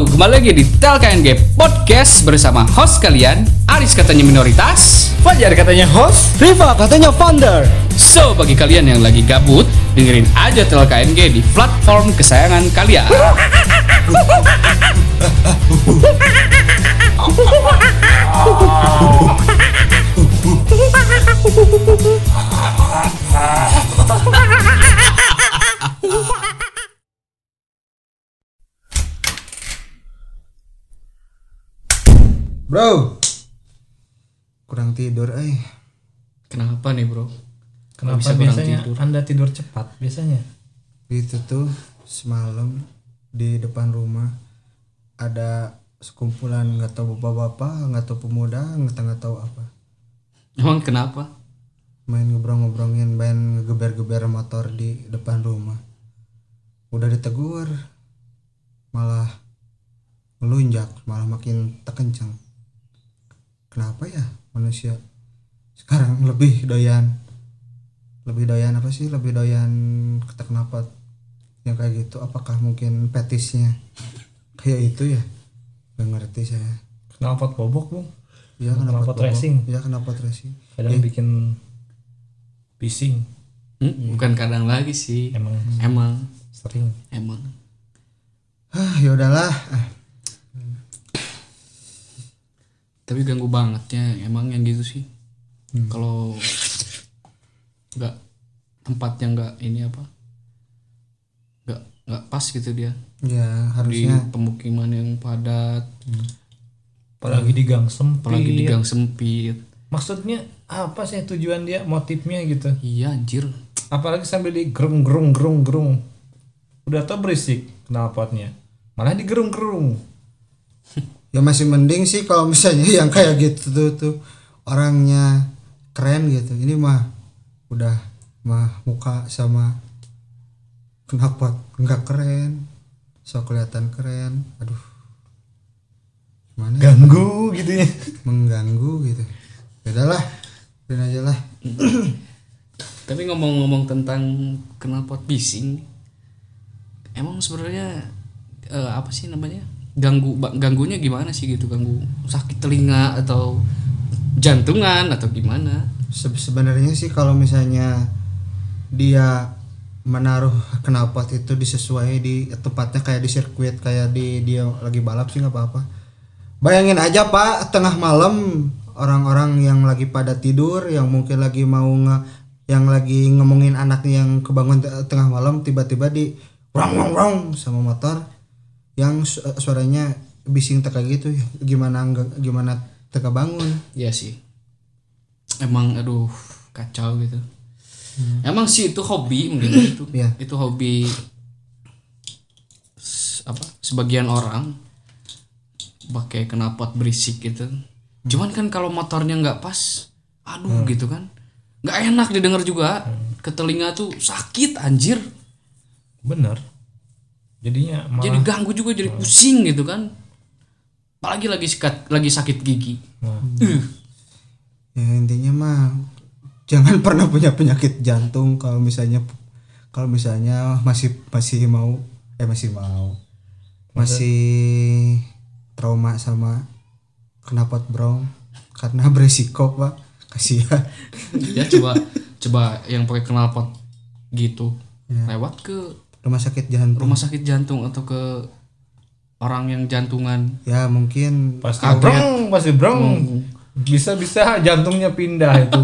Halo, kembali lagi di TLKNG Podcast bersama host kalian Aris katanya minoritas Fajar katanya host, Riva katanya founder. So, bagi kalian yang lagi gabut Dengerin aja TLKNG di platform kesayangan kalian Bro, kurang tidur, eh. Kenapa nih bro? Kenapa bisa kurang biasanya tidur? Anda tidur cepat biasanya? Itu tuh semalam di depan rumah ada sekumpulan nggak tahu bapak-bapak, nggak tahu pemuda, nggak tahu nggak tahu apa. Emang kenapa? Main ngebrong-ngebrongin, main ngegeber-geber motor di depan rumah. Udah ditegur, malah melunjak, malah makin terkencang. Kenapa ya manusia sekarang lebih doyan lebih doyan apa sih? Lebih doyan kata kenapa yang kayak gitu. Apakah mungkin petisnya? Kayak itu ya? Nggak ngerti saya. Knalpot bobok bung. ya kenapa Knalpot racing. ya kenapa racing. Kadang bikin bising. Hmm, bukan kadang lagi sih. Emang. Emang. Sering. Emang. Ah ya udahlah. Ah, Tapi ganggu banget ya Emang yang gitu sih Kalau nggak tempatnya nggak ini apa nggak nggak pas gitu dia ya di harusnya pemukiman yang padat Apalagi di gang sempit. apalagi di gang sempit Maksudnya apa sih tujuan dia, motifnya gitu? iya anjir Apalagi sambil di gerung gerung gerung gerung. Udah tau berisik knalpotnya. Malah di gerung gerung. Ya masih mending sih kalau misalnya yang kayak gitu tuh, tuh orangnya keren gitu. Ini mah udah mah muka sama kenapa nggak keren so kelihatan keren. Aduh. Gimana ya? Ganggu gitu ya. mengganggu gitu. Udahlah udah aja lah. Tapi ngomong-ngomong tentang knalpot bising emang sebenarnya eh, apa sih namanya ganggu ganggunya gimana sih gitu? Ganggu sakit telinga atau jantungan atau gimana? Se- sebenarnya sih kalau misalnya dia menaruh knalpot itu disesuai di tempatnya kayak di sirkuit kayak di dia lagi balap sih nggak apa-apa. Bayangin aja pak tengah malam orang-orang yang lagi pada tidur yang mungkin lagi mau nge yang lagi ngomongin anaknya yang kebangun te- tengah malam tiba-tiba di rong rong rong sama motor yang su- suaranya bising teka gitu gimana nggak gimana teka bangun Iya sih. Emang aduh kacau gitu. Emang sih itu hobi mungkin itu. Iya. Itu hobi apa? Sebagian orang pakai knalpot berisik gitu. Cuman kan kalau motornya nggak pas, aduh gitu kan. nggak enak didengar juga. Ke telinga tuh sakit anjir. Bener. Jadinya malah Jadi ganggu juga jadi pusing gitu kan. Apalagi lagi sikat, lagi sakit gigi. Nah. Uh, ya intinya mah jangan pernah punya penyakit jantung kalau misalnya kalau misalnya masih masih mau eh masih mau. Masih trauma sama knalpot brong karena beresiko pak. Kasihan. Ya coba coba yang pakai knalpot gitu. Lewat ke rumah sakit jantung rumah sakit jantung atau ke orang yang jantungan ya mungkin pasti brong, pasti brong. Bisa-bisa jantungnya pindah itu.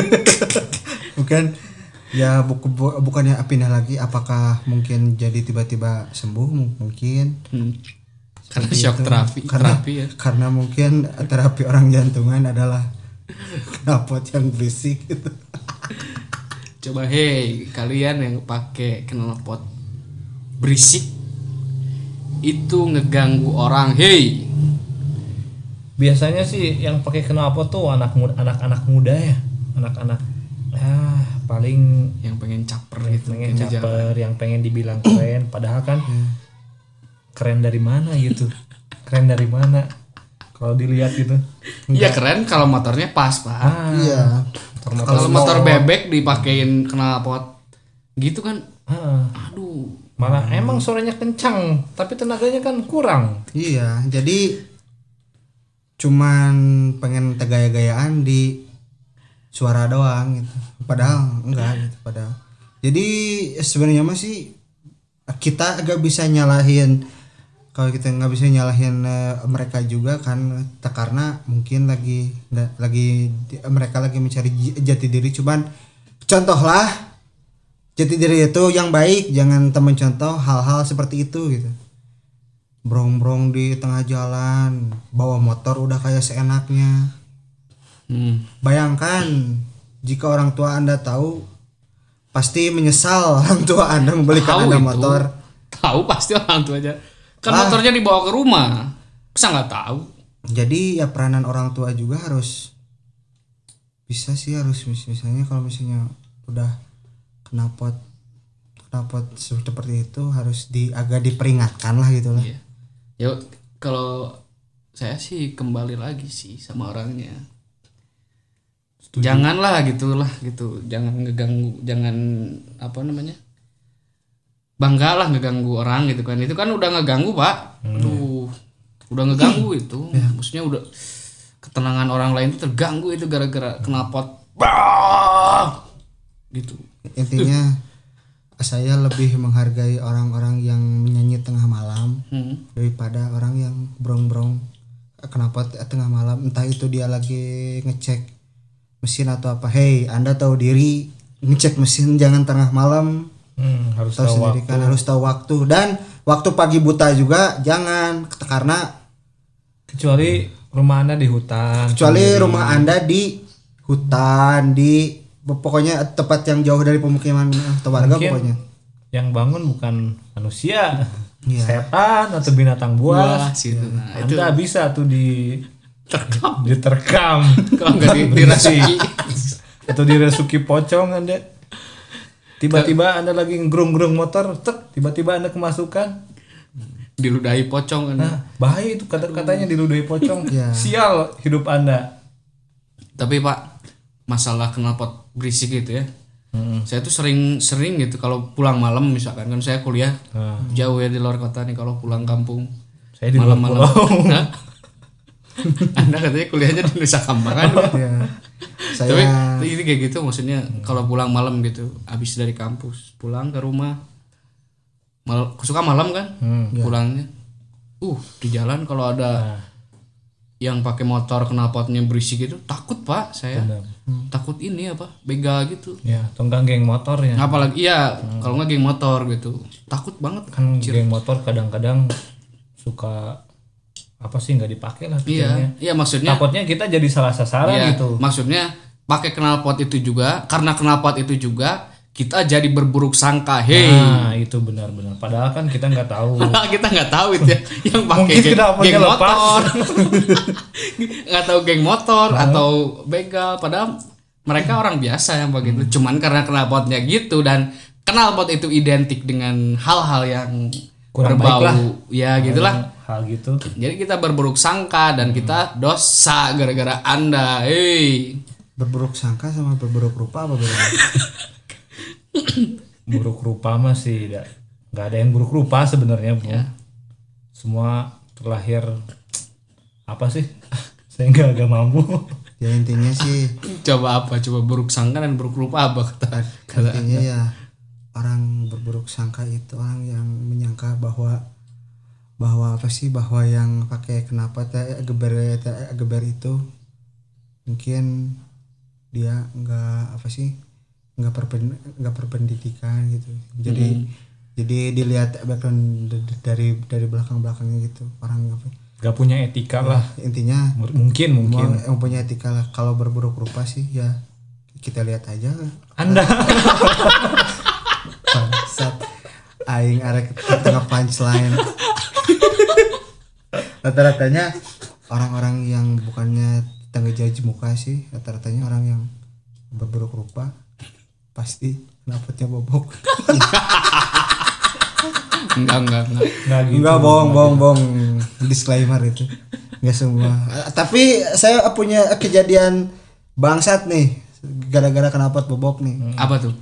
bukan ya buku bu, bukannya pindah lagi apakah mungkin jadi tiba-tiba sembuh mungkin Hmm. karena Seperti shock itu. terapi karena terapi ya karena mungkin terapi orang jantungan adalah knalpot yang berisik gitu. coba hei kalian yang pakai knalpot berisik itu ngeganggu orang hei Biasanya sih yang pakai knalpot tuh anak muda, anak-anak muda ya. Anak-anak ah paling yang pengen caper gitu pengen caper, yang pengen dibilang keren, padahal kan keren dari mana gitu. Keren dari mana? Kalau dilihat gitu. Iya keren kalau motornya pas pak Ah, Iya. Kalau motor bebek dipakein knalpot gitu kan? Ah, aduh. Malah emang suaranya kencang tapi tenaganya kan kurang. Iya, jadi cuman pengen tegaya-gayaan di suara doang gitu. Padahal enggak gitu padahal. Jadi sebenarnya masih kita agak bisa nyalahin kalau kita nggak bisa nyalahin eh, mereka juga kan karena mungkin lagi nggak lagi di- mereka lagi mencari jati diri cuman contohlah jati diri itu yang baik jangan temen contoh hal-hal seperti itu gitu brong-brong di tengah jalan bawa motor udah kayak seenaknya Hmm. bayangkan jika orang tua anda tahu pasti menyesal orang tua anda membelikan Tahu anda itu. motor Tahu pasti orang tua aja. Kan Ah. motornya dibawa ke rumah. Masa nggak tahu? jadi ya peranan orang tua juga harus bisa sih harus mis- misalnya kalau misalnya udah knalpot knalpot seperti itu harus di agak diperingatkan lah gitu lah Iya. Ya kalau saya sih kembali lagi sih sama orangnya. Janganlah gitulah gitu. Jangan ngeganggu, jangan apa namanya? Bangga lah ngeganggu orang gitu kan. Itu kan udah ngeganggu, Pak. Aduh. Udah ngeganggu itu. Maksudnya udah ketenangan orang lain itu terganggu itu gara-gara knalpot. Bah! Gitu. intinya saya lebih menghargai orang-orang yang menyanyi tengah malam Hmm. daripada orang yang brong-brong kenapa tengah malam entah itu dia lagi ngecek mesin atau apa hey anda tahu diri ngecek mesin jangan tengah malam Hmm, harus tahu tahu sendiri waktu. kan harus tahu waktu dan waktu pagi buta juga jangan karena kecuali rumah anda di hutan kecuali rumah anda di hutan di pokoknya tempat yang jauh dari pemukiman atau warga Mungkin pokoknya yang bangun bukan manusia Iya. setan atau binatang buas Wah, situ. Nah, itu anda bisa tuh di terkam. diterkam Kalau nggak di, dirasuki. atau dirasuki pocong anda tiba-tiba anda lagi ngerung-gerung motor tek tiba-tiba anda kemasukan diludahi pocong kan. nah bahaya itu kata-katanya diludahi pocong Iya. sial hidup anda Tapi Pak, masalah knalpot berisik gitu ya. Hmm. Saya tuh sering sering gitu kalau pulang malam misalkan kan saya kuliah Nah, jauh ya di luar kota nih kalau pulang kampung saya di malam-malam. Anda katanya kuliahnya di Nusa Kambangan. ya Tapi saya ini kayak gitu maksudnya kalau pulang malam gitu habis dari kampus pulang ke rumah mal suka malam kan? Hmm. pulangnya. Uh di jalan kalau ada Nah, yang pakai motor knalpotnya berisik itu takut pak saya. Benar. takut ini apa begal gitu. Ya tonggang geng motor ya. Apalagi iya kalau nggak geng motor gitu takut banget. Kan geng motor kadang-kadang suka apa sih nggak dipakai lah iya pikirnya. iya maksudnya takutnya kita jadi salah sasaran iya, gitu. maksudnya pakai knalpot itu juga karena knalpot itu juga kita jadi berburuk sangka hei nah itu benar-benar. Padahal kan kita nggak tahu. Padahal kita nggak tahu itu ya yang pakai geng, geng motor. Nggak tahu geng motor atau begal. Padahal mereka orang biasa yang begitu. Hmm. cuman karena knalpotnya gitu dan knalpot itu identik dengan hal-hal yang Kurang berbau. lah. ya gitulah hal gitu. Jadi kita berburuk sangka dan kita dosa gara-gara anda. Hei. Berburuk sangka sama berburuk rupa apa beda? Buruk rupa mah sih nggak ada yang buruk rupa sebenarnya Bu. Ya. semua terlahir apa sih? Saya nggak agak mampu. Ya intinya sih coba apa? Coba buruk sangka dan buruk rupa apa kata intinya ya orang berburuk sangka itu orang yang menyangka bahwa bahwa apa sih? Bahwa yang pakai kenapa teh geber teh geber itu mungkin dia nggak apa sih? Nggak perpen nggak berpendidikan gitu. Jadi jadi dilihat background dari dari belakang belakangnya gitu. Orang apa? Nggak punya etika lah. intinya mungkin mungkin. yang punya etika lah. Kalau berburuk rupa sih ya kita lihat aja. Anda. Bangsat. Aing arek tengah punchline rata-ratanya orang-orang yang bukannya tangga jaji muka sih rata-ratanya orang yang berburuk rupa pasti knalpotnya bobok. Enggak enggak enggak. Nggak gitu enggak bohong bohong bohong. Disclaimer itu. Enggak semua. Tapi saya punya kejadian bangsat nih gara-gara knalpot bobok nih. Apa tuh?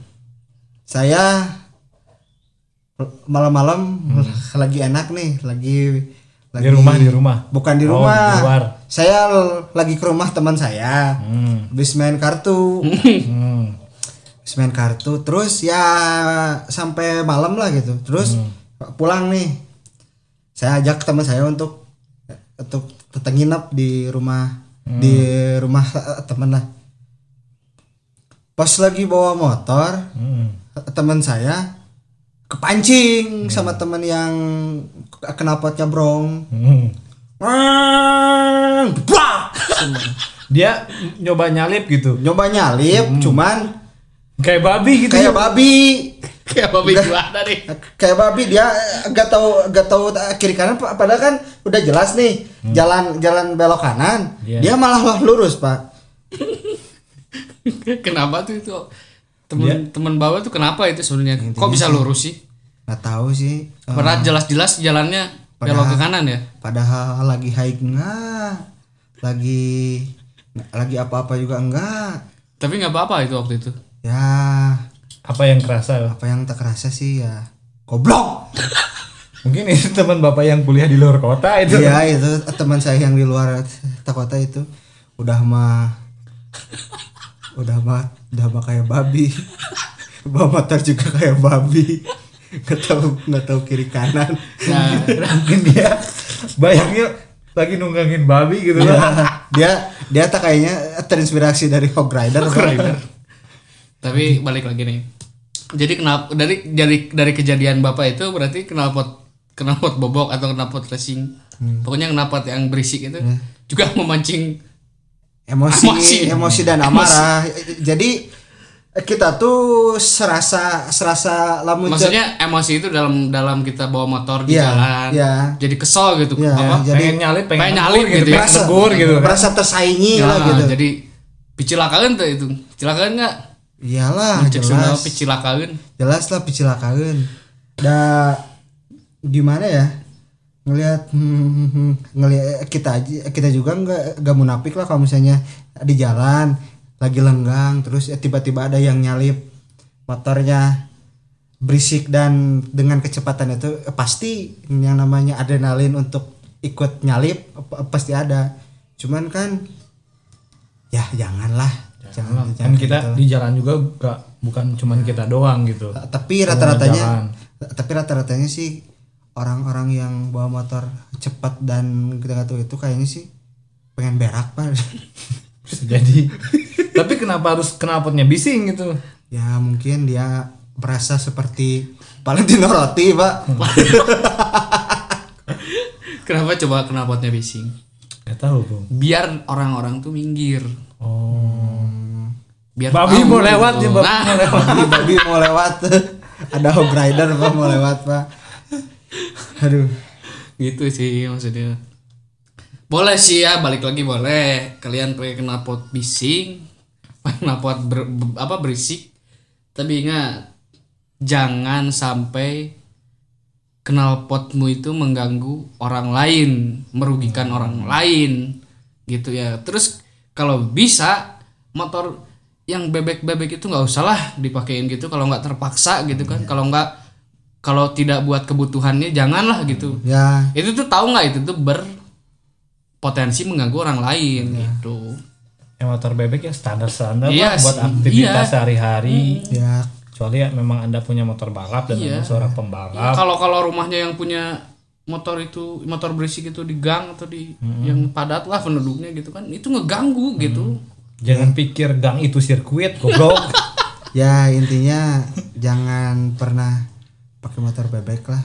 Saya malam-malam lagi enak nih lagi lagi Di rumah di rumah. bukan di Oh, rumah di luar. saya lagi ke rumah teman saya Hmm. habis main kartu Hmm. habis main kartu terus ya sampai malam lah gitu terus pulang nih saya ajak teman saya untuk untuk tetap nginep di rumah di rumah eh, teman lah pas lagi bawa motor Hmm. teman saya kepancing sama teman yang knalpotnya brong. Hmm. Dia nyoba nyalip gitu. nyoba nyalip cuman Kayak babi gitu. kayak babi. Kayak babi gimana nih? Kayak babi dia gak tahu gak tahu kiri kanan pa- padahal kan udah jelas nih jalan jalan belok kanan Iya. dia malah lurus pak. Kenapa tuh itu temen temen bawa tuh kenapa itu sebenarnya? Kok bisa lurus sih? Nggak tahu sih Padahal jelas-jelas jalannya belok ke kanan ya? padahal lagi hike enggak lagi lagi apa-apa juga enggak tapi nggak apa-apa itu waktu itu? Ya. Apa yang kerasa? apa yang tak kerasa sih ya goblok! Mungkin itu teman bapak yang kuliah di luar kota itu. Iya itu teman saya yang di luar kota itu. Udah mah udah mah udah mah kayak babi. Bawa motor juga kayak babi. Nggak tahu nggak tahu kiri kanan. Nah. Mungkin dia bayangnya lagi nunggangin babi gitu dia lah. dia dia tak kayaknya terinspirasi dari Hog Rider tapi balik lagi nih. Jadi kenapa dari dari dari kejadian bapak itu berarti knalpot knalpot bobok atau knalpot racing. Pokoknya knalpot yang berisik itu juga memancing emosi. Emosi. emosi, dan amarah. Jadi kita tuh serasa serasa lamun maksudnya emosi itu dalam dalam kita bawa motor di Iya, jalan iya. jadi kesel gitu. Iya, apa? jadi pengen nyalip, pengen, pengen nyalip gitu ya. pengen negur gitu. kan. merasa tersaingi lah Nah, gitu. jadi picilakaan tuh itu. Picilakaan nggak? Iyalah jelas. picilakaan jelas lah picilakaan da gimana ya ngelihat hmm, ngelihat kita aja kita juga nggak nggak munafik lah kalau misalnya di jalan lagi lenggang terus ya tiba-tiba ada yang nyalip motornya berisik dan dengan kecepatan itu eh, pasti yang namanya adrenalin untuk ikut nyalip eh, pasti ada. Cuman kan ya janganlah. Jangan, Kan kita di jalan juga gak, bukan cuman kita doang gitu. tapi rata-ratanya tapi rata-ratanya sih orang-orang yang bawa motor cepat dan kita nggak tahu itu kayaknya sih pengen berak pak Bisa jadi. Tapi kenapa harus knalpotnya bising gitu? ya mungkin dia merasa seperti Valentino Roti pak kenapa coba knalpotnya bising Gak tahu bung. biar orang-orang tuh minggir Oh. biar Babi mau lewat gitu. ya, babi nah, mau lewat. babi, babi mau lewat ada hog rider pak mau lewat pak aduh. Gitu sih maksudnya. Boleh sih ya balik lagi boleh. Kalian pakai knalpot bising pakai knalpot ber- be- apa berisik. Tapi ingat jangan sampai knalpotmu itu mengganggu orang lain merugikan orang lain. Gitu ya. Terus kalau bisa motor yang bebek-bebek itu nggak usah lah dipakein gitu kalau nggak terpaksa gitu kan. Kalau nggak kalau tidak buat kebutuhannya janganlah gitu. Ya. Itu tuh tahu nggak? Itu tuh berpotensi mengganggu orang lain gitu. Yang motor bebek ya standar-standar Iya lah buat sih, aktivitas iya. sehari-hari. ya. Kecuali ya memang anda punya motor balap dan Iya. anda seorang Ya, pembalap. kalau kalau rumahnya yang punya motor itu motor berisik itu di gang atau di yang padat lah penduduknya gitu kan itu ngeganggu gitu. Jangan pikir gang itu sirkuit, goblok. ya intinya jangan pernah pakai motor bebek lah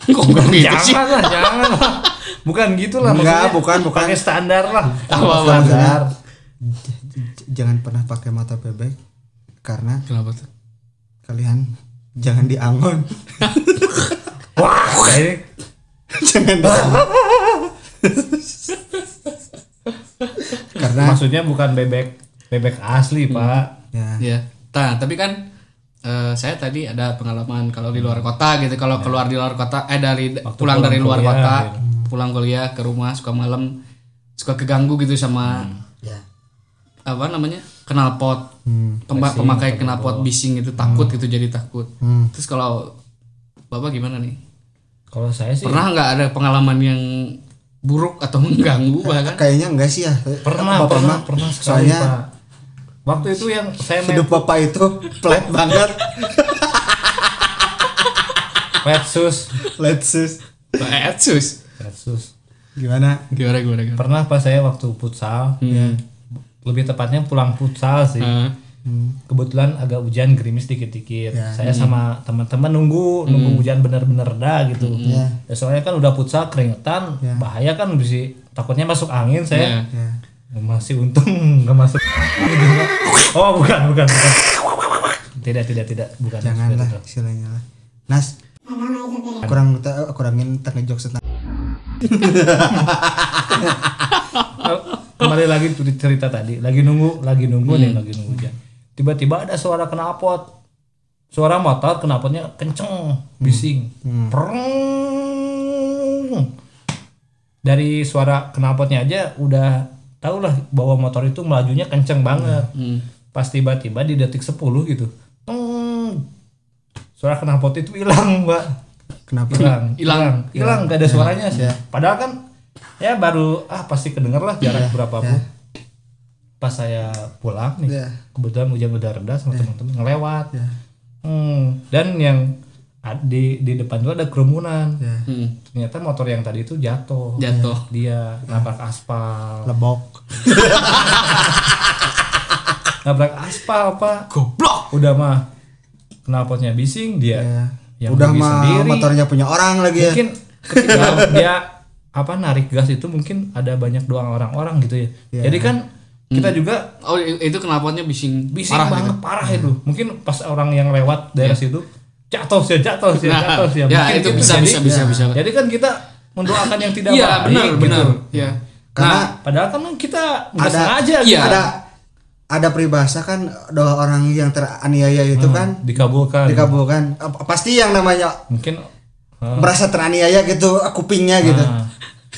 kok nggak gitu sih jangan lah, jangan lah. Bukan gitu lah. Enggak, maksudnya bukan, bukan. Pakai standar lah. Apa-apa. standar. Jangan pernah pakai motor bebek karena kenapa tuh kalian jangan diangon Wah, ini jangan diangon karena maksudnya bukan bebek bebek asli, Pak. ya ya nah tapi kan eh, saya tadi ada pengalaman kalau di luar kota gitu. Kalau keluar di luar kota eh dari Waktu pulang dari luar kuliah, kota gitu. pulang kuliah ke rumah suka malam suka keganggu gitu sama ya. apa namanya knalpot hmm. Pema- pemakai knalpot bising itu takut gitu jadi takut. Hmm. terus kalau bapak gimana nih? Kalau saya sih pernah nggak ada pengalaman yang buruk atau mengganggu bahkan? Kayaknya enggak sih ya. Pernah Bapak pernah mah. pernah sekali soalnya Pak. Waktu itu yang saya main hidup bapak itu flat banget Petsus. let's Etsus Petsus. gimana gimana gimana gimana Pernah pas saya waktu futsal, Hmm. lebih tepatnya pulang futsal sih. Ah. Kebetulan agak hujan gerimis dikit-dikit. Ya. Saya sama teman-teman nunggu nunggu hujan bener-bener reda gitu. Ya. Ya, soalnya kan udah futsal keringetan, Ya. bahaya kan bisa takutnya masuk angin saya. Ya. ya Masih untung nggak masuk. oh bukan bukan bukan. Tidak tidak tidak. Bukan. janganlah istilahnya lah. Nas kurang kurangin tak ngejok setengah kembali lagi cerita tadi. Lagi nunggu lagi nunggu nih lagi nunggu hujan tiba-tiba ada suara knalpot suara motor knalpotnya kenceng bising. Preng. dari suara knalpotnya aja udah tau lah bahwa motor itu melajunya kenceng banget. Hmm. pas tiba-tiba di detik 10 gitu Teng. suara knalpot itu hilang mbak. Kenapa? Hilang Hilang. hilang hilang gak ada suaranya sih. Padahal kan ya baru ah pasti kedenger lah jarak berapa pun pas saya pulang nih Ya. kebetulan hujan udah reda sama teman-teman ngelewat. Ya. Hmm, dan yang di di depan itu ada kerumunan ya Hmm. ternyata motor yang tadi itu jatuh Jatuh. dia nabrak aspal lebok nabrak aspal pak Goblok. udah mah knalpotnya bising dia ya yang udah mah sendiri. motornya punya orang lagi ya mungkin ketika dia apa narik gas itu mungkin ada banyak doang orang-orang gitu ya. Iya. Jadi kan kita juga Oh itu knalpotnya bising bising parah banget gitu. parah itu. Mungkin pas orang yang lewat daerah situ jatuh sih jatuh sih Nah, jatuh sih. ya Mungkin itu gitu. bisa Jadi- bisa bisa bisa. Jadi kan kita mendoakan yang tidak Iya baik benar gitu. benar. Ya. Karena Nah, Padahal kan kita nggak Ada- sengaja iya. gitu. ada ada peribahasa kan doa orang yang teraniaya itu Hmm, kan dikabulkan. dikabulkan pasti yang namanya Mungkin ah, merasa teraniaya gitu kupingnya gitu ah,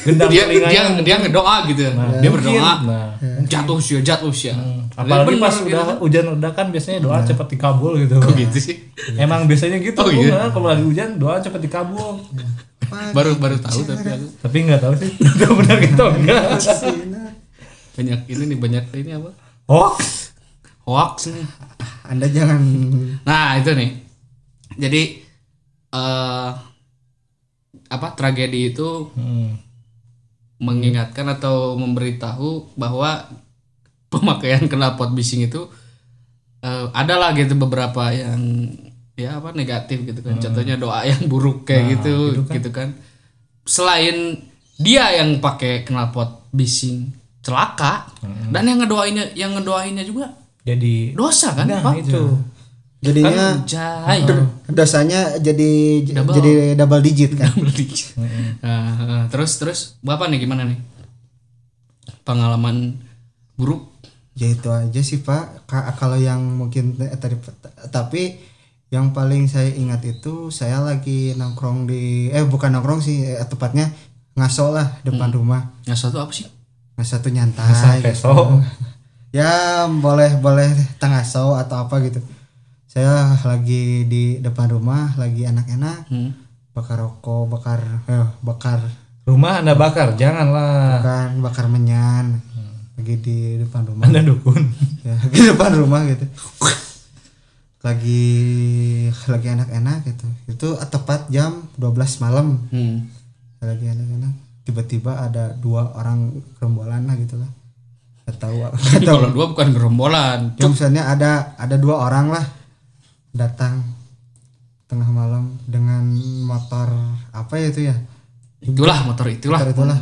gendang dia dia dia ngedoa gitu. Nah, dia berdoa. Nah, Jatuh sih, jatuh sih. apalagi Bener pas gitu udah kan. hujan udah kan biasanya doa cepat dikabul gitu. Kok gitu sih? Emang biasanya gitu. Oh, iya. Nah, kalau lagi hujan doa cepat dikabul. Baru baru tahu tapi aku Tapi nggak tahu sih. Udah benar gitu enggak. banyak ini nih banyak ini apa? Hoax. Hoax nih. anda jangan Nah itu nih. Jadi eh apa tragedi itu Hmm. Mengingatkan atau memberitahu bahwa pemakaian knalpot bising itu eh, adalah gitu beberapa yang ya apa negatif gitu kan. Contohnya doa yang buruk kayak gitu gitu kan. Selain dia yang pakai knalpot bising celaka dan yang ngedoainnya yang ngedoainnya juga Jadi dosa kan nah Pak? itu. Jadinya Jai. dosanya jadi Double. jadi double digit kan. Nah, terus terus bapak nih gimana nih? Pengalaman buruk? Ya itu aja sih pak. Ka- kalau yang mungkin eh, tadi tapi yang paling saya ingat itu saya lagi nongkrong di eh bukan nongkrong sih eh, tepatnya ngaso lah depan rumah. Yang satu apa sih? Ngaso tuh nyantai gitu. Peso. ya boleh boleh tengaso atau apa gitu saya lagi di depan rumah lagi enak-enak. Hmm. bakar rokok bakar eh, bakar Rumah Anda bakar, janganlah. bukan bakar menyan. Lagi di depan rumah. Anda dukun. ya di depan rumah gitu. Lagi lagi enak-enak gitu. Itu tepat jam 12 malam. Hmm. lagi enak-enak. Tiba-tiba ada dua orang gerombolan lah gitu lah. Nggak tahu nggak tahu. kalau dua bukan gerombolan. Ya, misalnya ada ada dua orang lah datang tengah malam dengan motor apa ya itu ya? Itulah motor itulah. Motor itulah.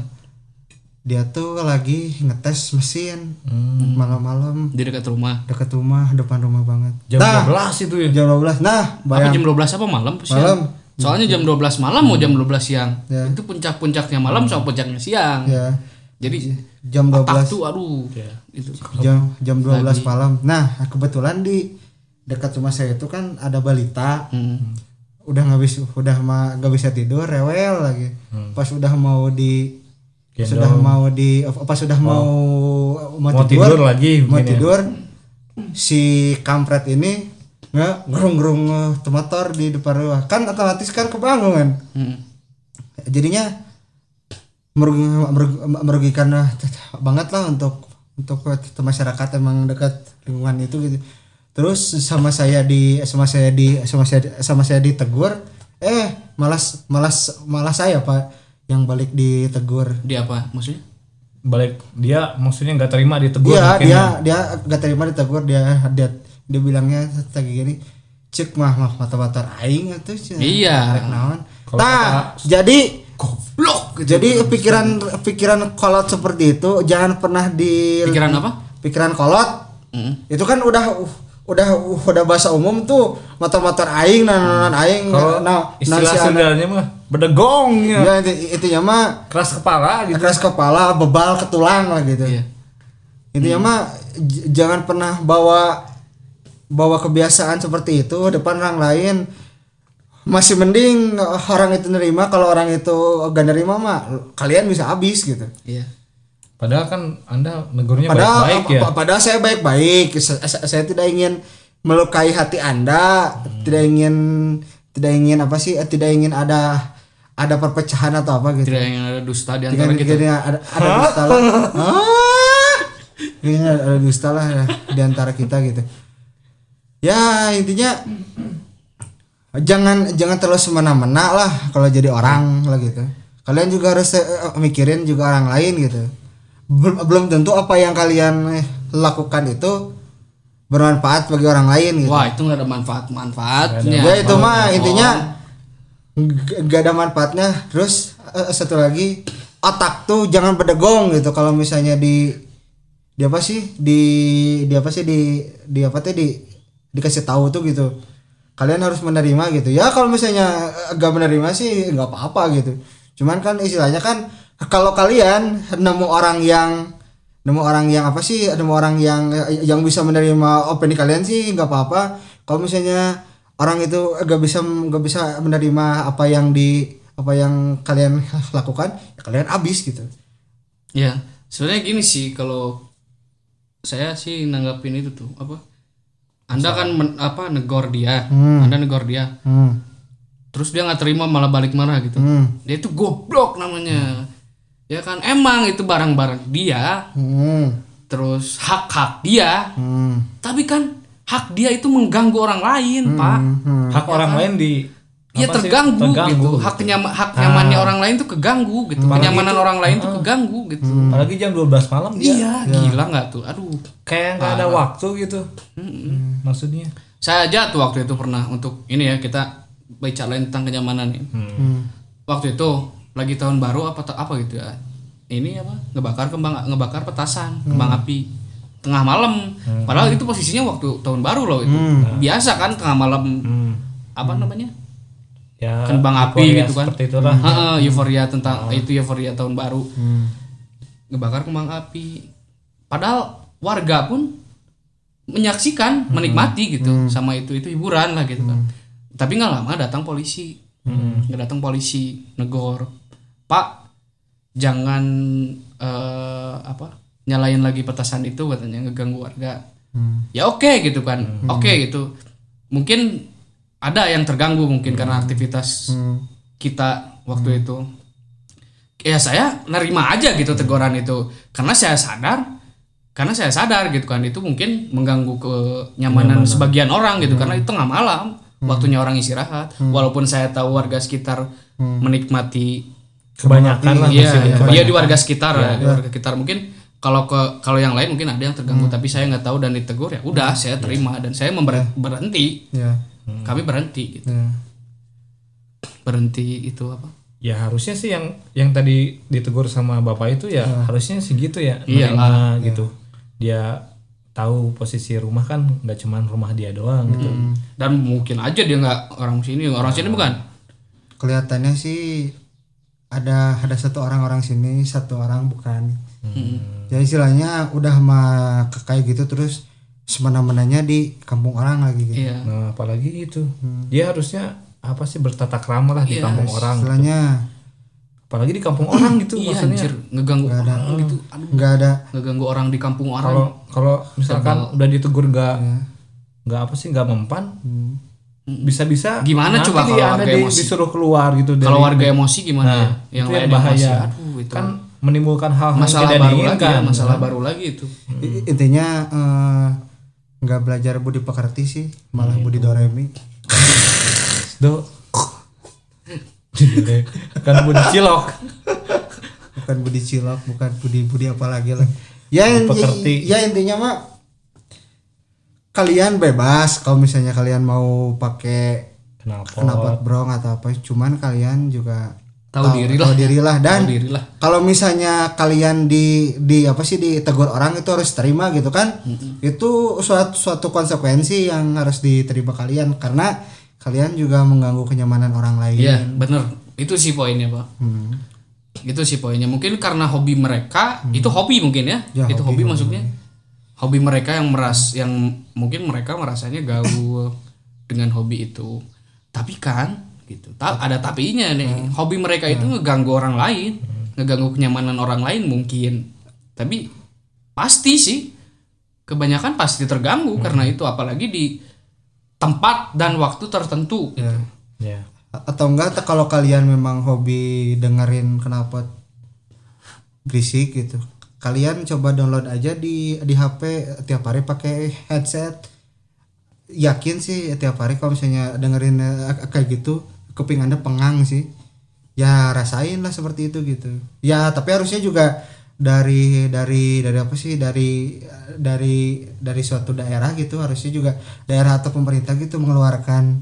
Dia tuh lagi ngetes mesin Hmm. malam-malam. Di dekat rumah. Dekat rumah depan rumah banget. Jam nah 12 itu ya. jam 12 nah apa bayang. jam 12 apa malam? Siang? Malam. soalnya jam 12 malam mau jam 12 siang. Ya. itu puncak-puncaknya malam sama puncaknya siang. Ya. Jadi jam otak 12 tuh aduh. Itu. Jam jam 12 malam. Nah kebetulan di dekat rumah saya itu kan ada balita Hmm. udah nggak bisa udah mah nggak bisa tidur rewel lagi pas udah mau di Gendong. sudah mau di pas sudah mau mau, Mau tidur lagi mau ya. tidur si kampret ini nggak gerung-gerung motor di depan rumah kan otomatis kan kebangun kan Mm. jadinya merugi, merugi- merugikan eh, banget lah untuk untuk masyarakat emang dekat lingkungan itu gitu terus sama saya di sama saya di sama saya sama saya ditegur eh malas malas malas saya pak yang balik ditegur Dia apa maksudnya? balik dia maksudnya nggak terima ditegur Iya mungkin dia ya. dia gak terima ditegur dia dia dia bilangnya kayak gini cek mah mah mata mata aing itu Iya. naon tah jadi Goblok gitu. jadi pikiran pikiran kolot seperti itu jangan pernah di Pikiran apa? pikiran kolot Mm. itu kan udah uh, udah udah bahasa umum tuh motor-motor aing nah nah, nah, aing nah nah istilah Sundanya mah bedegong ya. Ya itu intinya mah keras kepala gitu. keras kepala bebal ke tulang lah gitu. Iya. intinya mah j- jangan pernah bawa bawa kebiasaan seperti itu depan orang lain. Masih mending orang itu nerima kalau orang itu gak nerima mah kalian bisa habis gitu. Iya. Padahal kan anda negurnya padahal baik-baik ya. pa- padahal saya baik-baik. Sa- sa- saya tidak ingin melukai hati anda tidak ingin tidak ingin apa sih eh, tidak ingin ada ada perpecahan atau apa gitu. Tidak yang ada dusta di Tidak antara kita. ingin ada ada dusta lah. Ah! Kayaknya ada, ada dusta lah ya, di antara kita gitu. Ya intinya jangan jangan terlalu semena-mena lah kalau jadi orang lah gitu. Kalian juga harus eh, mikirin juga orang lain gitu belum tentu apa yang kalian eh, lakukan itu bermanfaat bagi orang lain gitu. Wah, itu nggak ada manfaat-manfaatnya. ya itu mah Oh. intinya g- gak ada manfaatnya. Terus eh, satu lagi otak tuh jangan bedegong gitu. Kalau misalnya di di apa sih? Di di apa sih? Di di apa tuh di dikasih tahu tuh gitu. Kalian harus menerima gitu. Ya kalau misalnya eh, gak menerima sih nggak apa-apa gitu. Cuman kan istilahnya kan kalau kalian nemu orang yang nemu orang yang apa sih nemu orang yang yang bisa menerima opini kalian sih nggak apa-apa kalau misalnya orang itu gak bisa gak bisa menerima apa yang di apa yang kalian lakukan ya kalian habis gitu Ya, sebenarnya gini sih kalau saya sih nanggapin itu tuh apa? Anda kan men- apa negor dia, Anda negor dia, hmm. terus dia nggak terima malah balik marah gitu. Hmm. Dia itu goblok namanya. Ya kan emang itu barang-barang dia, Hmm. terus hak-hak dia, Hmm. tapi kan hak dia itu mengganggu orang lain, Pak. Hmm. hak orang lain di Ya sih? terganggu, gitu. Terganggu. Hak kenyama, hak nyamannya orang lain tuh keganggu gitu. Kenyamanan orang lain tuh keganggu gitu. apalagi jam 12 malam dia Iya, gila nggak tuh? Aduh. kayak nggak ada waktu gitu maksudnya Saya aja tuh waktu itu pernah untuk ini ya kita bicara tentang kenyamanan nih. Hmm. Waktu itu lagi tahun baru apa apa gitu ya. Ini apa? Ngebakar kembang ngebakar petasan, kembang api tengah malam. Padahal itu posisinya waktu tahun baru loh itu. Biasa kan tengah malam Hmm. apa namanya? ya Kembang api gitu kan. seperti itulah Heeh, euforia tentang itu euforia tahun baru. Ngebakar kembang api. Padahal warga pun menyaksikan, menikmati gitu sama itu itu hiburan lah gitu kan. Tapi nggak lama datang polisi. Nggak datang polisi negor. Pak, jangan eh, apa? nyalain lagi petasan itu katanya ngeganggu warga. Ya oke gitu kan. Oke gitu. Mungkin ada yang terganggu mungkin karena aktivitas kita waktu itu. Ya saya nerima aja gitu teguran itu. Karena saya sadar karena saya sadar gitu kan itu mungkin mengganggu kenyamanan sebagian orang gitu. Karena itu tengah malam waktunya orang istirahat. Walaupun saya tahu warga sekitar menikmati kebanyakan lah iya iya, iya di warga sekitar ya, di warga sekitar. Mungkin kalau ke kalau yang lain mungkin ada yang terganggu tapi saya nggak tahu dan ditegur ya udah saya terima dan saya member- berhenti. Ya kami berhenti gitu. Ya berhenti itu apa? Ya harusnya sih yang yang tadi ditegur sama bapak itu ya harusnya segitu ya Iyalah. nerima gitu. Dia tahu posisi rumah kan nggak cuman rumah dia doang gitu. Dan mungkin aja dia nggak orang sini orang sini bukan? Kelihatannya sih ada ada satu orang orang sini satu orang bukan. Ya istilahnya udah mah kayak gitu terus semena-menanya di kampung orang lagi gitu. Iya. Nah apalagi itu. Dia harusnya apa sih bertata krama lah di Iya, kampung orang istilahnya apalagi di kampung orang gitu iya maksudnya. anjir. Ngeganggu orang gitu. Aduh. Nggak ada. Ngeganggu orang di kampung orang. Kalau kalau misalkan udah ditegur nggak nggak apa sih nggak mempan bisa-bisa Gimana nanti coba kalau Anda warga di- emosi? disuruh keluar gitu dari- Kalau warga emosi gimana? Nah, yang itu lain yang bahaya. emosi. Aduh, itu. Kan menimbulkan hal-hal yang masalah tidak baru lagi ya, diinginkan masalah baru lagi itu. I- intinya eh, nggak belajar budi pekerti sih malah budi doremi. Do kan budi cilok. Bukan budi cilok bukan budi budi apa lagi lah. Ya Pekerti. ya intinya mah kalian bebas kalau misalnya kalian mau pakai kenapa knalpot brong atau apa cuman kalian juga Tahu diri lah. tahu diri lah dan diri lah. kalau misalnya kalian di di apa sih ditegur orang itu harus terima gitu kan itu suatu suatu konsekuensi yang harus diterima kalian karena kalian juga mengganggu kenyamanan orang lain Iya, bener. Itu sih poinnya, Pak. Hmm. Itu sih poinnya. Mungkin karena hobi mereka, itu hobi mungkin ya. Ya, itu hobi, hobi, maksudnya. Hobi mereka yang meras yang mungkin mereka merasanya gaul dengan hobi itu. Tapi kan gitu. Ta- ada tapinya nih. Hobi mereka itu ngeganggu orang lain, ngeganggu kenyamanan orang lain mungkin. Tapi pasti sih kebanyakan pasti terganggu karena itu apalagi di tempat dan waktu tertentu gitu. ya A- atau enggak kalau kalian memang hobi dengerin knalpot berisik gitu kalian coba download aja di di HP tiap hari pakai headset yakin sih tiap hari kalau misalnya dengerin eh, kayak gitu kuping anda pengang sih ya rasain lah seperti itu gitu ya tapi harusnya juga dari dari dari apa sih dari dari dari suatu daerah gitu harusnya juga daerah atau pemerintah gitu mengeluarkan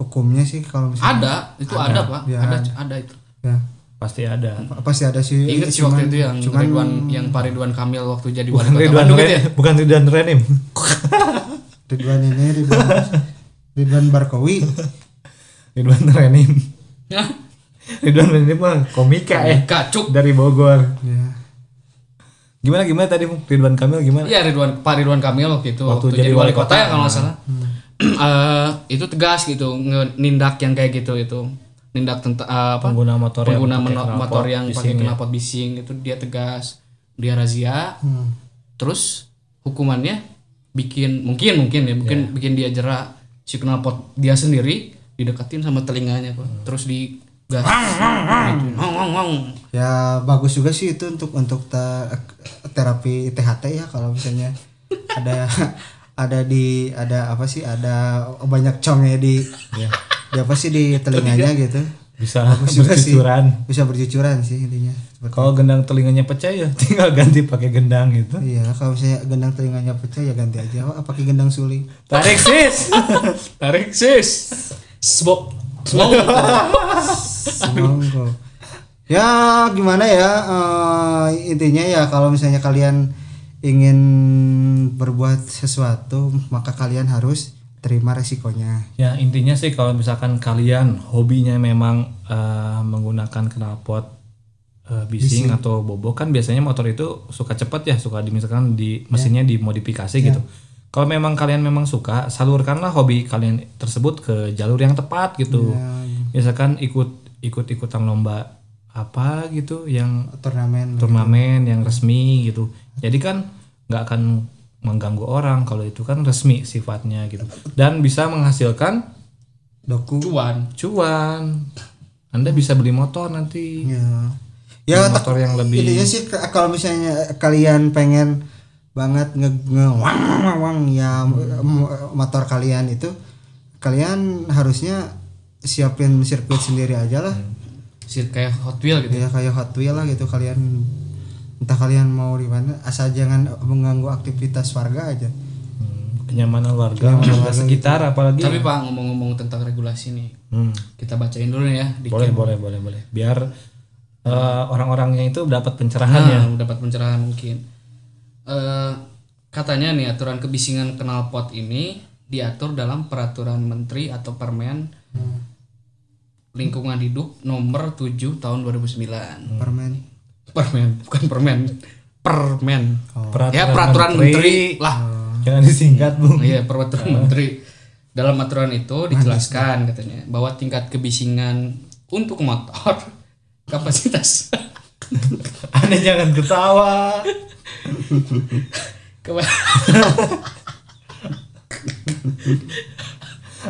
hukumnya sih kalau misalnya Ada, itu ada, Pak. Ya, ada, ada. ada itu. ya pasti ada pasti ada sih Ingat sih waktu itu yang cuman Ridwan yang Pak Ridwan Kamil waktu jadi wali bukan kota Ridwan Bandung Re- gitu ya. bukan Ridwan Renim Ridwan ini Ridwan Ridwan Barkowi Ridwan Renim? Ridwan Renim mah komika eh Kacuk. dari Bogor ya gimana gimana tadi? Ridwan Kamil gimana Iya Ridwan Pak Ridwan Kamil waktu itu Waktu waktu, jadi jadi wali kota, kota. ya kalau nggak salah. Eh, itu tegas gitu nindak yang kayak gitu itu nindak tentang apa pengguna motor yang pengguna pakai meno- knalpot motor yang bising pakai knalpot bising itu dia tegas dia razia Hmm. terus hukumannya bikin mungkin mungkin ya mungkin Iya. bikin dia jerak si knalpot dia sendiri dideketin sama telinganya. Hmm. terus di gas ngong. ya bagus juga sih itu untuk untuk te- terapi THT ya kalau misalnya ada ada di ada apa sih ada banyak congnya di Ya. Di apa sih di telinganya gitu? bisa bagus juga sih? bercucuran. Bisa bercucuran sih intinya kalau gendang telinganya pecah ya tinggal ganti pakai gendang gitu. Iya kalau misalnya gendang telinganya pecah ya ganti aja. Apa pakai gendang suli? Tarik sis. Tarik sis. Sebok Monggo. Ya gimana ya eh, intinya ya kalau misalnya kalian ingin berbuat sesuatu maka kalian harus terima resikonya. ya intinya sih kalau misalkan kalian hobinya memang eh, menggunakan knalpot eh, bising, atau bobo kan biasanya motor itu suka cepat ya suka di misalkan di mesinnya dimodifikasi gitu. Kalau memang kalian memang suka salurkanlah hobi kalian tersebut ke jalur yang tepat gitu. Misalkan ikut ikut ikutan lomba apa gitu yang Turnamen. turnamen yang resmi gitu. Jadi kan nggak akan mengganggu orang kalau itu kan resmi sifatnya gitu. Dan bisa menghasilkan Doku. cuan. cuan. Anda bisa beli motor nanti. Ya. Ya Beli motor yang lebih intinya sih kalau misalnya kalian pengen banget nge, nge wang, wang, wang, ya m- motor kalian itu kalian harusnya siapin sirkuit sendiri aja lah. sih kayak Hot Wheel gitu. Ya kayak Hot Wheel lah gitu kalian entah kalian mau di mana asal jangan mengganggu aktivitas warga aja. Hmm, kenyamanan warga warga sekitar apalagi. Tapi pak ngomong-ngomong tentang regulasi nih Hmm, kita bacain dulu ya di boleh boleh boleh boleh. Biar eh, orang-orangnya itu dapat pencerahan ya. Nah, dapat pencerahan mungkin. Eh, katanya nih aturan kebisingan knalpot ini diatur dalam peraturan menteri atau permen lingkungan hidup nomor 7 tahun 2009 permen permen bukan permen. Permen. Peraturan ya peraturan menteri, menteri. lah. Jangan disingkat bung. Iya peraturan menteri. Dalam aturan itu dijelaskan katanya bahwa tingkat kebisingan untuk motor kapasitas. Anda jangan ketawa.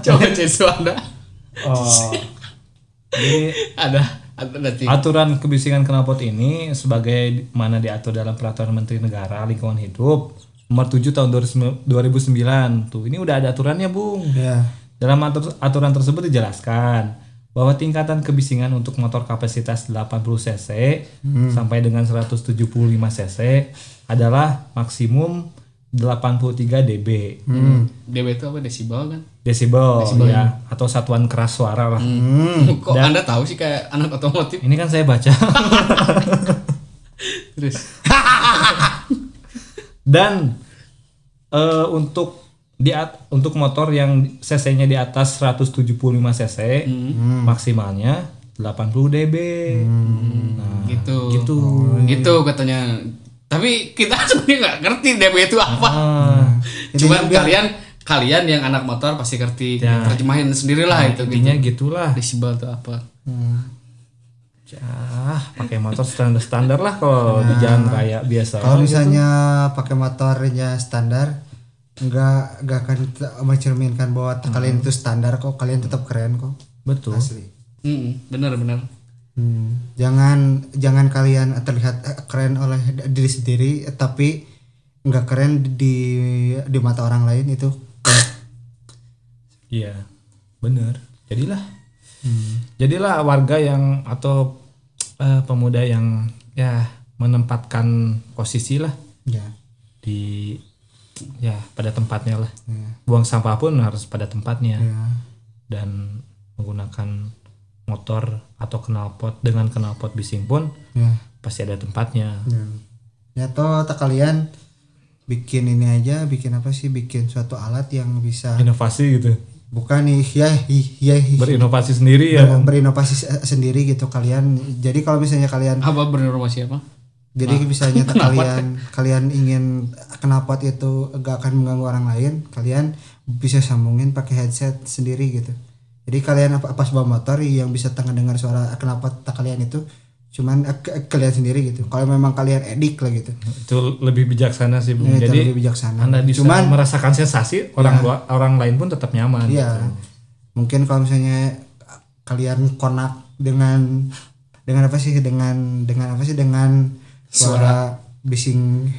Coba cesu anda Oh. Jadi ada nanti aturan kebisingan knalpot ini sebagai mana diatur dalam peraturan Menteri Negara Lingkungan Hidup nomor 7 tahun 2009 tuh ini udah ada aturannya bung. Ya dalam atur- aturan tersebut dijelaskan bahwa tingkatan kebisingan untuk motor kapasitas 80 cc sampai dengan 175 cc adalah maksimum 83 dB. DB itu apa? Desibel kan desibel, ya. Atau satuan keras suara lah. Kok anda tahu sih kayak anak otomotif? Ini kan saya baca. Terus. Dan eh, untuk di at- untuk motor yang cc-nya di atas 175 cc maksimalnya 80 dB. Nah, gitu. gitu. gitu katanya. Tapi kita sebenarnya nggak ngerti DB itu apa. Ah, cuman kalian kalian yang anak motor pasti ngerti Ya. terjemahin sendirilah itu intinya gitu gitulah. desibel itu apa. Ah, pakai motor standar-standar lah kalau di jalan raya biasa. kalau misalnya pakai motornya standar nggak nggak akan mencerminkan bahwa t- kalian itu standar kok kalian tetap keren kok. Betul. asli. Hmm, bener bener Hmm, jangan jangan kalian terlihat eh, keren oleh diri sendiri tapi nggak keren di di mata orang lain itu Iya, bener. Jadilah, jadilah warga yang atau eh, pemuda yang ya menempatkan posisi lah ya di ya pada tempatnya lah. ya, Buang sampah pun harus pada tempatnya ya. dan menggunakan motor atau knalpot dengan knalpot bising pun ya. pasti ada tempatnya. Ya. Ya toh tak kalian bikin ini aja, bikin apa sih? Bikin suatu alat yang bisa Inovasi gitu, bukan nih ya ya, ya berinovasi sendiri ya. ber- berinovasi se- sendiri gitu kalian. Jadi kalau misalnya kalian apa berinovasi apa jadi misalnya tak kalian kalian ingin knalpot itu gak akan mengganggu orang lain, kalian bisa sambungin pakai headset sendiri gitu. Jadi kalian apa pas bawa motor yang bisa tengah dengar suara tak kalian itu cuman eh, ke- kalian sendiri gitu. Kalau memang kalian edik lah gitu. Itu lebih bijaksana sih, Bung. Ya, itu Jadi lebih bijaksana. Anda bisa Cuman merasakan sensasi orang luar, orang lain pun tetap nyaman. Iya. gitu. Mungkin kalau misalnya kalian konak dengan dengan apa sih dengan dengan apa sih dengan suara bising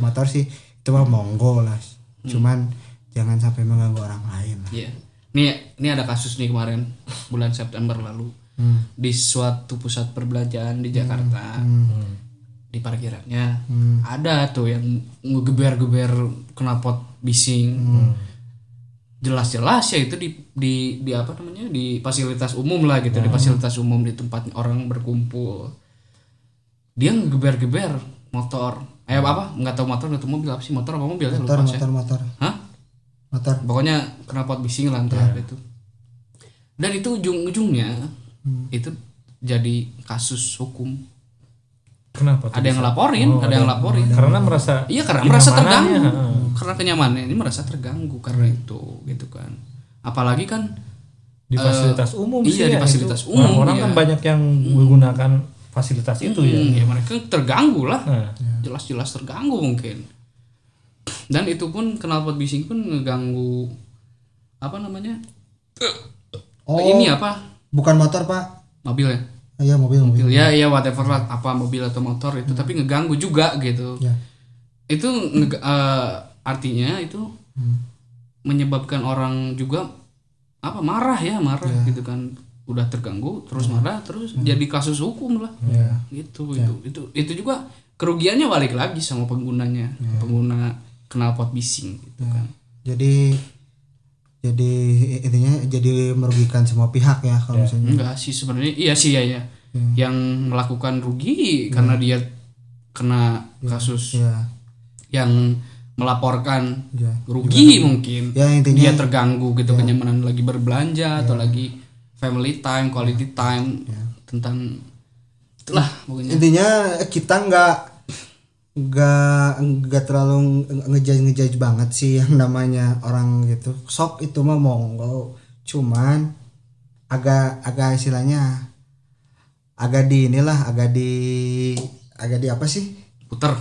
motor sih itu mah monggo lah. Cuman jangan sampai mengganggu orang lain lah. Iya. Nih, ini ada kasus nih kemarin bulan September lalu Hmm. di suatu pusat perbelanjaan di Jakarta. Di parkirannya ada tuh yang ngegeber-geber knalpot bising. Jelas-jelas ya itu di di di apa namanya? di fasilitas umum lah gitu, di fasilitas umum di tempat orang berkumpul. Dia ngegeber-geber motor. Eh apa? Nggak tahu motor, nggak tahu mobil apa sih motor apa mobil Motor lupa saya. motor motor Hah? motor. pokoknya knalpot bising lah antara itu dan itu ujung-ujungnya itu jadi kasus hukum. Kenapa? tuh ada yang bisa? ngelaporin Oh, ada yang ngelaporin. Karena merasa iya karena merasa kenyamanannya, terganggu. heeh. karena kenyamanan ini merasa terganggu karena itu gitu kan. Apalagi kan di fasilitas umum iya, sih di ya, fasilitas itu. umum, Orang-orang iya. kan banyak yang menggunakan fasilitas itu ya. hmm, ya mereka terganggu lah. Nah, jelas-jelas terganggu mungkin. Dan itu pun knalpot bising pun ngeganggu apa namanya? Oh, ini apa bukan motor, Pak. mobil ya? Iya, mobil, mobil. mobil ya ya whatever lah. Apa mobil atau motor itu. Tapi ngeganggu juga gitu. Ya. itu nge- eh, artinya itu menyebabkan orang juga apa marah ya marah gitu kan. Udah terganggu terus marah terus jadi kasus hukum lah. Ya. gitu itu itu itu juga kerugiannya balik lagi sama penggunanya. Pengguna knalpot bising gitu kan. Jadi jadi intinya jadi merugikan semua pihak ya kalau misalnya. enggak sih sebenarnya. Iya sih ya ya. Yang melakukan rugi karena dia kena kasus Ya. yang melaporkan Ya. rugi mungkin. Ya intinya dia terganggu gitu kenyamanan lagi berbelanja atau lagi family time quality time tentang itulah pokoknya. Intinya kita nggak nggak nggak terlalu ngejudge ngejudge banget sih yang namanya orang gitu. Sok itu mah monggo. Cuman agak agak istilahnya agak di inilah agak di agak di apa sih? Puter.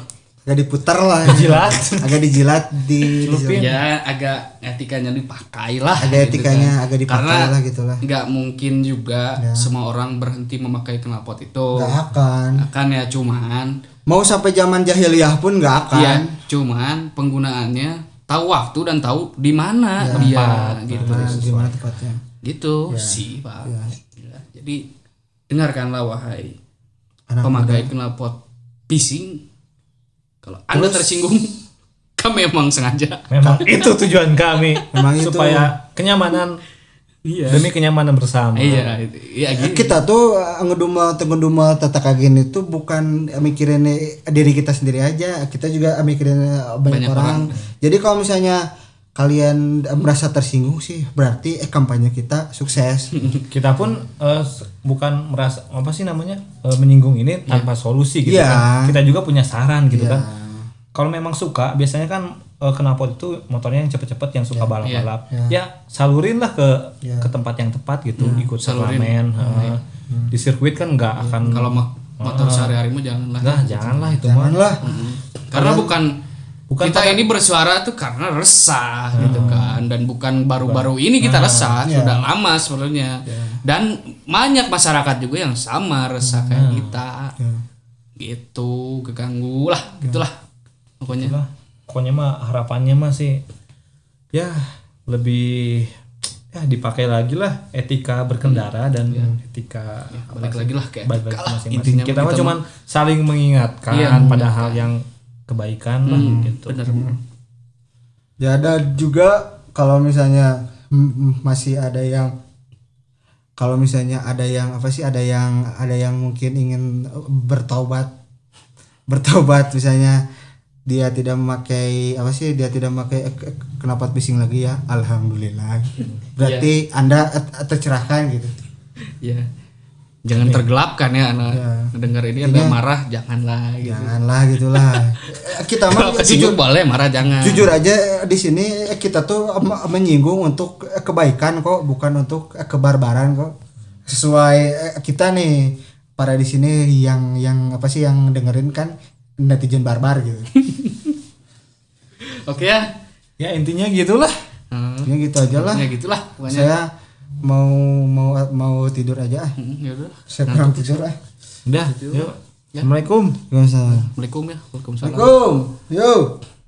Agak diputar lah. Jilat. agak dijilat di Celupin. ya agak etikanya dipakai lah Agak gitu etikanya kan. agak dipakai Karena lah gitu lah. nggak mungkin juga semua orang berhenti memakai knalpot itu. Nggak akan. Akan ya cuman mau sampai zaman jahiliyah pun nggak akan. Ya cuman penggunaannya tahu waktu dan tahu di mana dia gitu. Nah, gimana tepatnya gitu Ya. sih pak. Ya, jadi dengarkanlah wahai Anak pemakai knalpot bising. Kalau anda tersinggung kami emang sengaja. Memang itu tujuan kami Memang itu. supaya kenyamanan iya demi kenyamanan bersama. iya iya gitu kita tuh eh, ngedumel ngedumel tata kagen itu bukan eh, mikirin eh, diri kita sendiri aja kita juga mikirin banyak, Banyak orang. jadi kalau misalnya kalian merasa tersinggung sih berarti eh kampanye kita sukses Kita pun eh, s- bukan merasa apa sih namanya eh, menyinggung ini tanpa solusi gitu Iya. kan. Kita juga punya saran gitu Iya. kan. Kalau memang suka, biasanya kan eh, knalpot itu motornya yang cepet-cepet yang suka balap-balap. Ya. Salurin lah ke ke tempat yang tepat gitu, ikut turnamen. eh. Di sirkuit kan nggak akan kalau mo- motor sehari-hari mah janganlah. Nah, janganlah itu mah. janganlah karena bukan Bukan kita ini bersuara tuh karena resah gitu kan. Dan bukan baru-baru ini kita resah iya. sudah lama sebenarnya. Dan banyak masyarakat juga yang sama resah Nah, kayak kita. Ya. gitu keganggu lah gitulah pokoknya. Lah pokoknya mah harapannya mah sih ya lebih ya dipakai lagi lah etika berkendara dan etika balik lagi lah kayak balik etika lah. masing-masing. intinya kita mah cuman saling mengingatkan Iya, pada hal yang kebaikan lah gitu. bener ya ada juga kalau misalnya masih ada yang kalau misalnya ada yang apa sih ada yang ada yang mungkin ingin bertaubat bertaubat misalnya dia tidak memakai apa sih dia tidak memakai knalpot bising lagi ya? Alhamdulillah. Berarti anda eh, tercerahkan gitu. Ya jangan tergelapkan ya anak Iya. dengar ini ada marah janganlah gitu. Janganlah gitulah. Kita mah kesinggung boleh marah jangan? jujur aja di sini kita tuh menyinggung untuk kebaikan kok bukan untuk kebarbaran kok. Sesuai eh, kita nih para di sini yang yang apa sih yang dengerin kan netizen barbar gitu. Oke ya. Ya intinya gitulah. Hmm, ya gitu aja lah. Ya gitulah pokoknya. Saya mau mau mau tidur aja ah. Hmm, ya saya kurang tidur ah. Udah yuk. Assalamualaikum Gak usah Assalamualaikum. Ya Waalaikumsalam. Assalamualaikum yuk